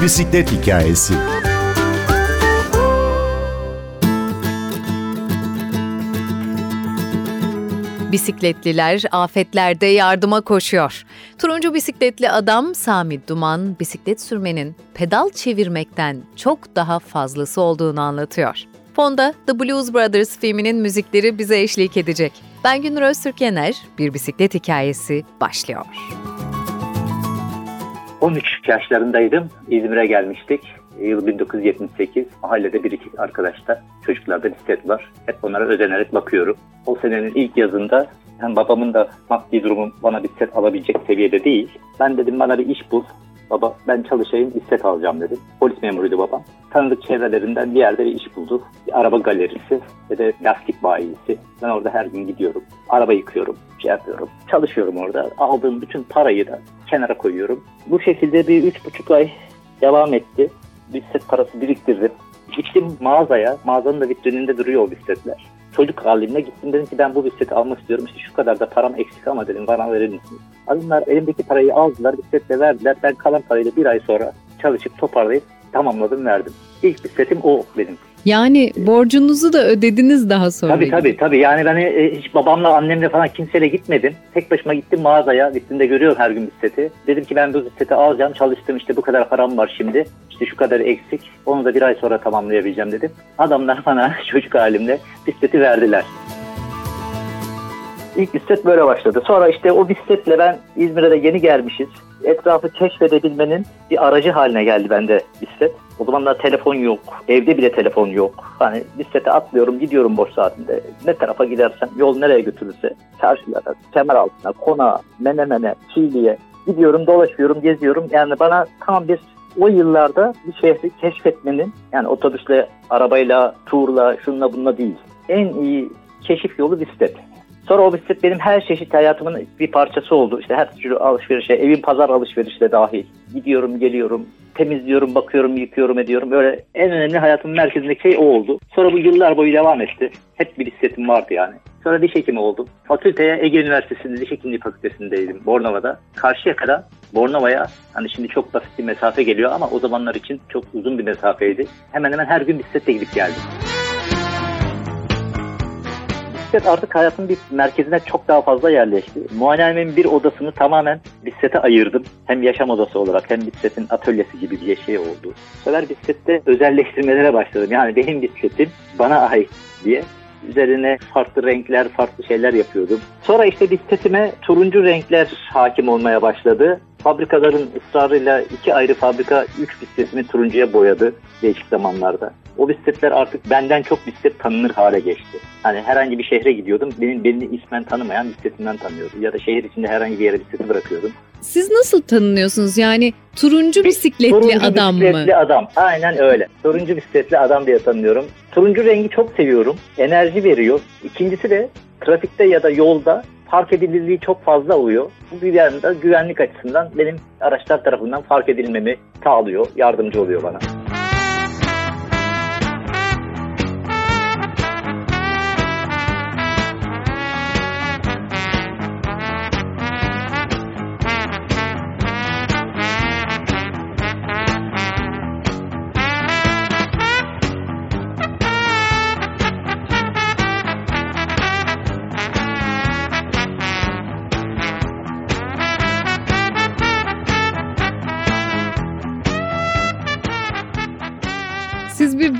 Bir bisiklet hikayesi. Bisikletliler afetlerde yardıma koşuyor. Turuncu bisikletli adam Sami Duman bisiklet sürmenin pedal çevirmekten çok daha fazlası olduğunu anlatıyor. Fonda The Blues Brothers filminin müzikleri bize eşlik edecek. Ben Günür Öztürk Yener, Bir Bisiklet Hikayesi başlıyor. 13 yaşlarındaydım. İzmir'e gelmiştik. Yıl 1978. Mahallede bir iki arkadaşta çocuklarda bisiklet var. Hep onlara özenerek bakıyorum. O senenin ilk yazında hem babamın da maddi durumu bana bisiklet alabilecek seviyede değil. Ben dedim bana bir iş bul. Baba ben çalışayım bisiklet alacağım dedim. Polis memuruydu babam. Tanıdık çevrelerinden bir yerde bir iş buldu. Bir araba galerisi ve de lastik bayisi. Ben orada her gün gidiyorum. Araba yıkıyorum, şey yapıyorum. Çalışıyorum orada. Aldığım bütün parayı da kenara koyuyorum. Bu şekilde bir üç buçuk ay devam etti. Bisiklet parası biriktirdim. Gittim mağazaya. Mağazanın da vitrininde duruyor o bisikletler. Çocuk halimle gittim dedim ki ben bu bisikleti almak istiyorum. İşte şu kadar da param eksik ama dedim bana verir misiniz? Adamlar elimdeki parayı aldılar bisikletle verdiler. Ben kalan parayı da bir ay sonra çalışıp toparlayıp tamamladım verdim. İlk bisikletim o benim. Yani borcunuzu da ödediniz daha sonra. Tabii tabii tabii. Yani ben e, hiç babamla annemle falan kimseyle gitmedim. Tek başıma gittim mağazaya. Vitrinde görüyorum her gün bisikleti. Dedim ki ben bu bisikleti alacağım. Çalıştım işte bu kadar param var şimdi. İşte şu kadar eksik. Onu da bir ay sonra tamamlayabileceğim dedim. Adamlar bana çocuk halimle bisikleti verdiler. İlk bisiklet böyle başladı. Sonra işte o bisikletle ben İzmir'e de yeni gelmişiz. Etrafı keşfedebilmenin bir aracı haline geldi bende bisiklet. O zamanlar telefon yok. Evde bile telefon yok. Hani bisiklete atlıyorum gidiyorum boş saatinde. Ne tarafa gidersem yol nereye götürürse çarşılara, kemer altına, kona, menemene, çiğliye gidiyorum dolaşıyorum geziyorum. Yani bana tam bir o yıllarda bir şehri keşfetmenin yani otobüsle, arabayla, turla, şunla bununla değil. En iyi keşif yolu bisiklet. Sonra o bisiklet benim her çeşit hayatımın bir parçası oldu. İşte her türlü alışverişe, evin pazar alışverişi de dahil. Gidiyorum, geliyorum, temizliyorum, bakıyorum, yıkıyorum, ediyorum. Böyle en önemli hayatımın merkezindeki şey o oldu. Sonra bu yıllar boyu devam etti. Hep bir bisikletim vardı yani. Sonra diş hekimi oldum. Fakülteye Ege Üniversitesi'nde diş hekimliği fakültesindeydim Bornova'da. Karşıya kadar Bornova'ya hani şimdi çok basit bir mesafe geliyor ama o zamanlar için çok uzun bir mesafeydi. Hemen hemen her gün bisikletle gidip geldim bisiklet artık hayatın bir merkezine çok daha fazla yerleşti. Muayenehanemin bir odasını tamamen bisiklete ayırdım. Hem yaşam odası olarak hem bisikletin atölyesi gibi bir şey oldu. Bu sefer bisiklette özelleştirmelere başladım. Yani benim bisikletim bana ait diye üzerine farklı renkler, farklı şeyler yapıyordum. Sonra işte bisikletime turuncu renkler hakim olmaya başladı. Fabrikaların ısrarıyla iki ayrı fabrika üç bisikletimi turuncuya boyadı değişik zamanlarda. O bisikletler artık benden çok bisiklet tanınır hale geçti. Hani herhangi bir şehre gidiyordum. Benim beni ismen tanımayan bisikletimden tanıyordu. Ya da şehir içinde herhangi bir yere bisikleti bırakıyordum. Siz nasıl tanınıyorsunuz? Yani turuncu bisikletli turuncu adam bisikletli mı? Turuncu adam. Aynen öyle. Turuncu bisikletli adam diye tanıyorum. Turuncu rengi çok seviyorum. Enerji veriyor. İkincisi de trafikte ya da yolda fark edilirliği çok fazla oluyor. Bu bir yanda güvenlik açısından benim araçlar tarafından fark edilmemi sağlıyor, yardımcı oluyor bana.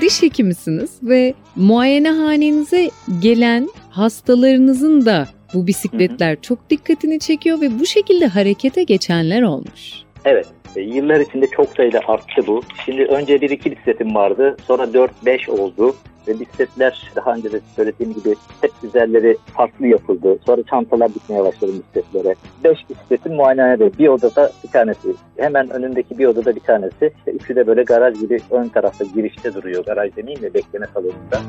Diş hekimisiniz ve muayenehanenize gelen hastalarınızın da bu bisikletler çok dikkatini çekiyor ve bu şekilde harekete geçenler olmuş. Evet. e, Yıllar içinde çok sayıda arttı bu. Şimdi önce bir iki bisikletim vardı. Sonra 4-5 oldu. Ve bisikletler daha önce de söylediğim gibi hep üzerleri farklı yapıldı. Sonra çantalar dikmeye başladım bisikletlere. 5 bisikletim muayenehanede. Bir odada bir tanesi. Hemen önündeki bir odada bir tanesi. İşte üçü de böyle garaj gibi ön tarafta girişte duruyor. Garaj demeyeyim de bekleme salonunda.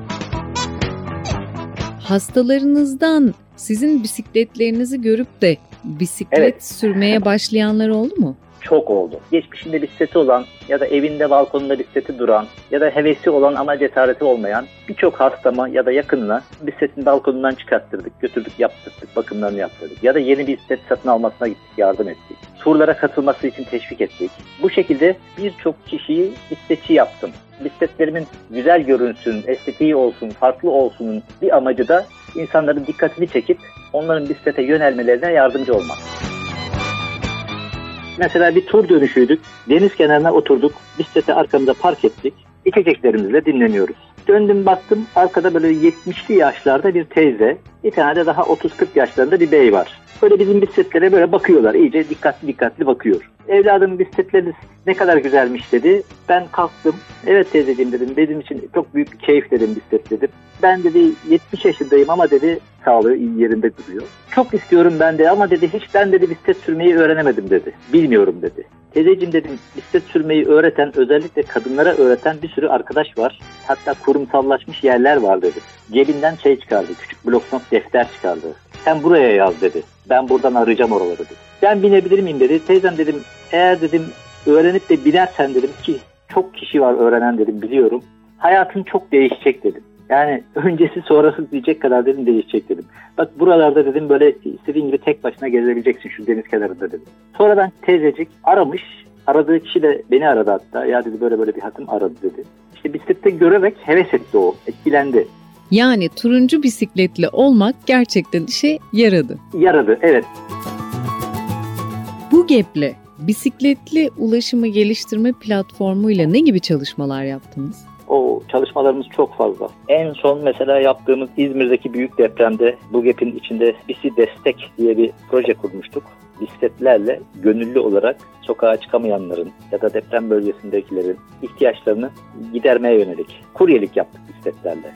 Hastalarınızdan sizin bisikletlerinizi görüp de bisiklet Evet. sürmeye başlayanlar oldu mu? Çok oldu. Geçmişinde bisikleti olan ya da evinde balkonunda bisikleti duran ya da hevesi olan ama cesareti olmayan birçok hastama ya da yakınına bisikletin balkonundan çıkarttırdık, götürdük, yaptırdık, bakımlarını yaptırdık. Ya da yeni bir bisiklet satın almasına gittik, yardım ettik. Turlara katılması için teşvik ettik. Bu şekilde birçok kişiyi bisikletçi yaptım. Bisikletlerimin güzel görünsün, estetiği olsun, farklı olsunun bir amacı da insanların dikkatini çekip onların bisiklete yönelmelerine yardımcı olmak. Mesela bir tur dönüşüydük. Deniz kenarına oturduk. Bisikleti arkamıza park ettik. İçeceklerimizle dinleniyoruz. Döndüm baktım arkada böyle 70'li yaşlarda bir teyze. Bir tane de daha 30-40 yaşlarında bir bey var. Böyle bizim bisikletlere böyle bakıyorlar. iyice dikkatli dikkatli bakıyor. Evladım bisikletleriniz ne kadar güzelmiş dedi. Ben kalktım. Evet teyzeciğim dedim. Benim için çok büyük bir keyif dedim bisiklet dedim. Ben dedi 70 yaşındayım ama dedi sağlığı iyi yerinde duruyor. Çok istiyorum ben de ama dedi hiç ben dedi bisiklet sürmeyi öğrenemedim dedi. Bilmiyorum dedi. Teyzeciğim dedim bisiklet sürmeyi öğreten özellikle kadınlara öğreten bir sürü arkadaş var. Hatta kurumsallaşmış yerler var dedi. Cebinden şey çıkardı küçük bloknot defter çıkardı. Sen buraya yaz dedi. Ben buradan arayacağım oraları dedi. Ben binebilir miyim dedi. Teyzem dedim eğer dedim öğrenip de binersen dedim ki çok kişi var öğrenen dedim biliyorum. Hayatın çok değişecek dedim. Yani öncesi sonrası diyecek kadar dedim değişecek dedim. Bak buralarda dedim böyle istediğin gibi tek başına gezebileceksin şu deniz kenarında dedim. Sonradan teyzecik aramış. Aradığı kişi de beni aradı hatta. Ya dedi böyle böyle bir hatım aradı dedi. İşte bisiklette görerek heves etti o. Etkilendi. Yani turuncu bisikletli olmak gerçekten işe yaradı. Yaradı evet. Bu GEP'le bisikletli ulaşımı geliştirme platformuyla ne gibi çalışmalar yaptınız? O çalışmalarımız çok fazla. En son mesela yaptığımız İzmir'deki büyük depremde bu içinde Bisi Destek diye bir proje kurmuştuk. Bisikletlerle gönüllü olarak sokağa çıkamayanların ya da deprem bölgesindekilerin ihtiyaçlarını gidermeye yönelik kuryelik yaptık bisikletlerle.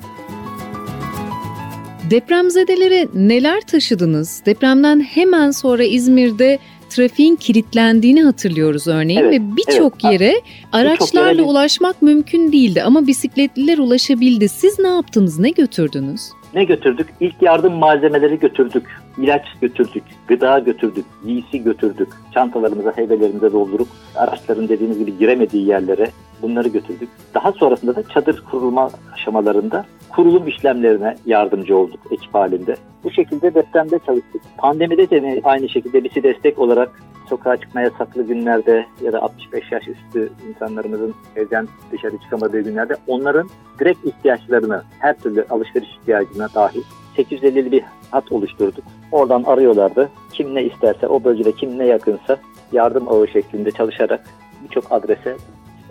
Depremzedelere neler taşıdınız? Depremden hemen sonra İzmir'de trafiğin kilitlendiğini hatırlıyoruz örneğin evet, ve birçok evet. yere araçlarla yere... ulaşmak mümkün değildi ama bisikletliler ulaşabildi. Siz ne yaptınız? Ne götürdünüz? Ne götürdük? İlk yardım malzemeleri götürdük. İlaç götürdük, gıda götürdük, giysi götürdük. Çantalarımıza, heybelerimize doldurup araçların dediğimiz gibi giremediği yerlere bunları götürdük. Daha sonrasında da çadır kurulma aşamalarında kurulum işlemlerine yardımcı olduk ekip halinde. Bu şekilde depremde çalıştık. Pandemide de aynı şekilde bizi destek olarak sokağa çıkma yasaklı günlerde ya da 65 yaş üstü insanlarımızın evden dışarı çıkamadığı günlerde onların direkt ihtiyaçlarını, her türlü alışveriş ihtiyacına dahil 850'li bir hat oluşturduk. Oradan arıyorlardı. Kim ne isterse, o bölgede kim ne yakınsa yardım ağı şeklinde çalışarak birçok adrese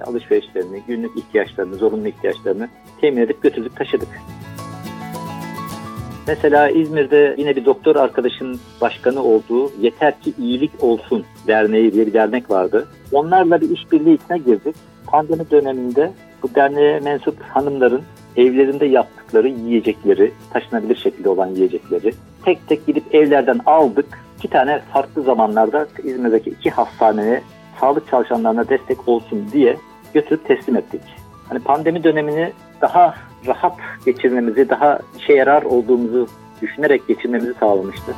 alışverişlerini, günlük ihtiyaçlarını, zorunlu ihtiyaçlarını temin edip götürdük, taşıdık. Mesela İzmir'de yine bir doktor arkadaşın başkanı olduğu Yeter ki iyilik olsun derneği diye bir dernek vardı. Onlarla bir işbirliği içine girdik. Pandemi döneminde bu derneğe mensup hanımların evlerinde yaptıkları yiyecekleri, taşınabilir şekilde olan yiyecekleri tek tek gidip evlerden aldık. İki tane farklı zamanlarda İzmir'deki iki hastaneye sağlık çalışanlarına destek olsun diye götürüp teslim ettik. Hani pandemi dönemini daha rahat geçirmemizi, daha işe yarar olduğumuzu düşünerek geçirmemizi sağlamıştı.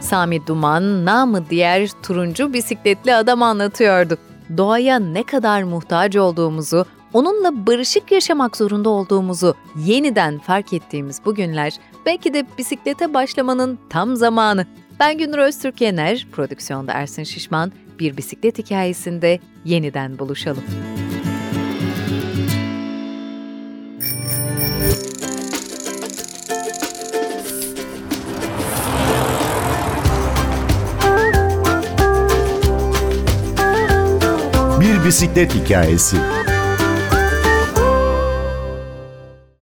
Sami Duman, namı diğer turuncu bisikletli adam anlatıyordu. Doğaya ne kadar muhtaç olduğumuzu, onunla barışık yaşamak zorunda olduğumuzu yeniden fark ettiğimiz bu günler belki de bisiklete başlamanın tam zamanı. Ben Günür Öztürk Yener, prodüksiyonda Ersin Şişman, bir bisiklet hikayesinde yeniden buluşalım. Bir bisiklet hikayesi.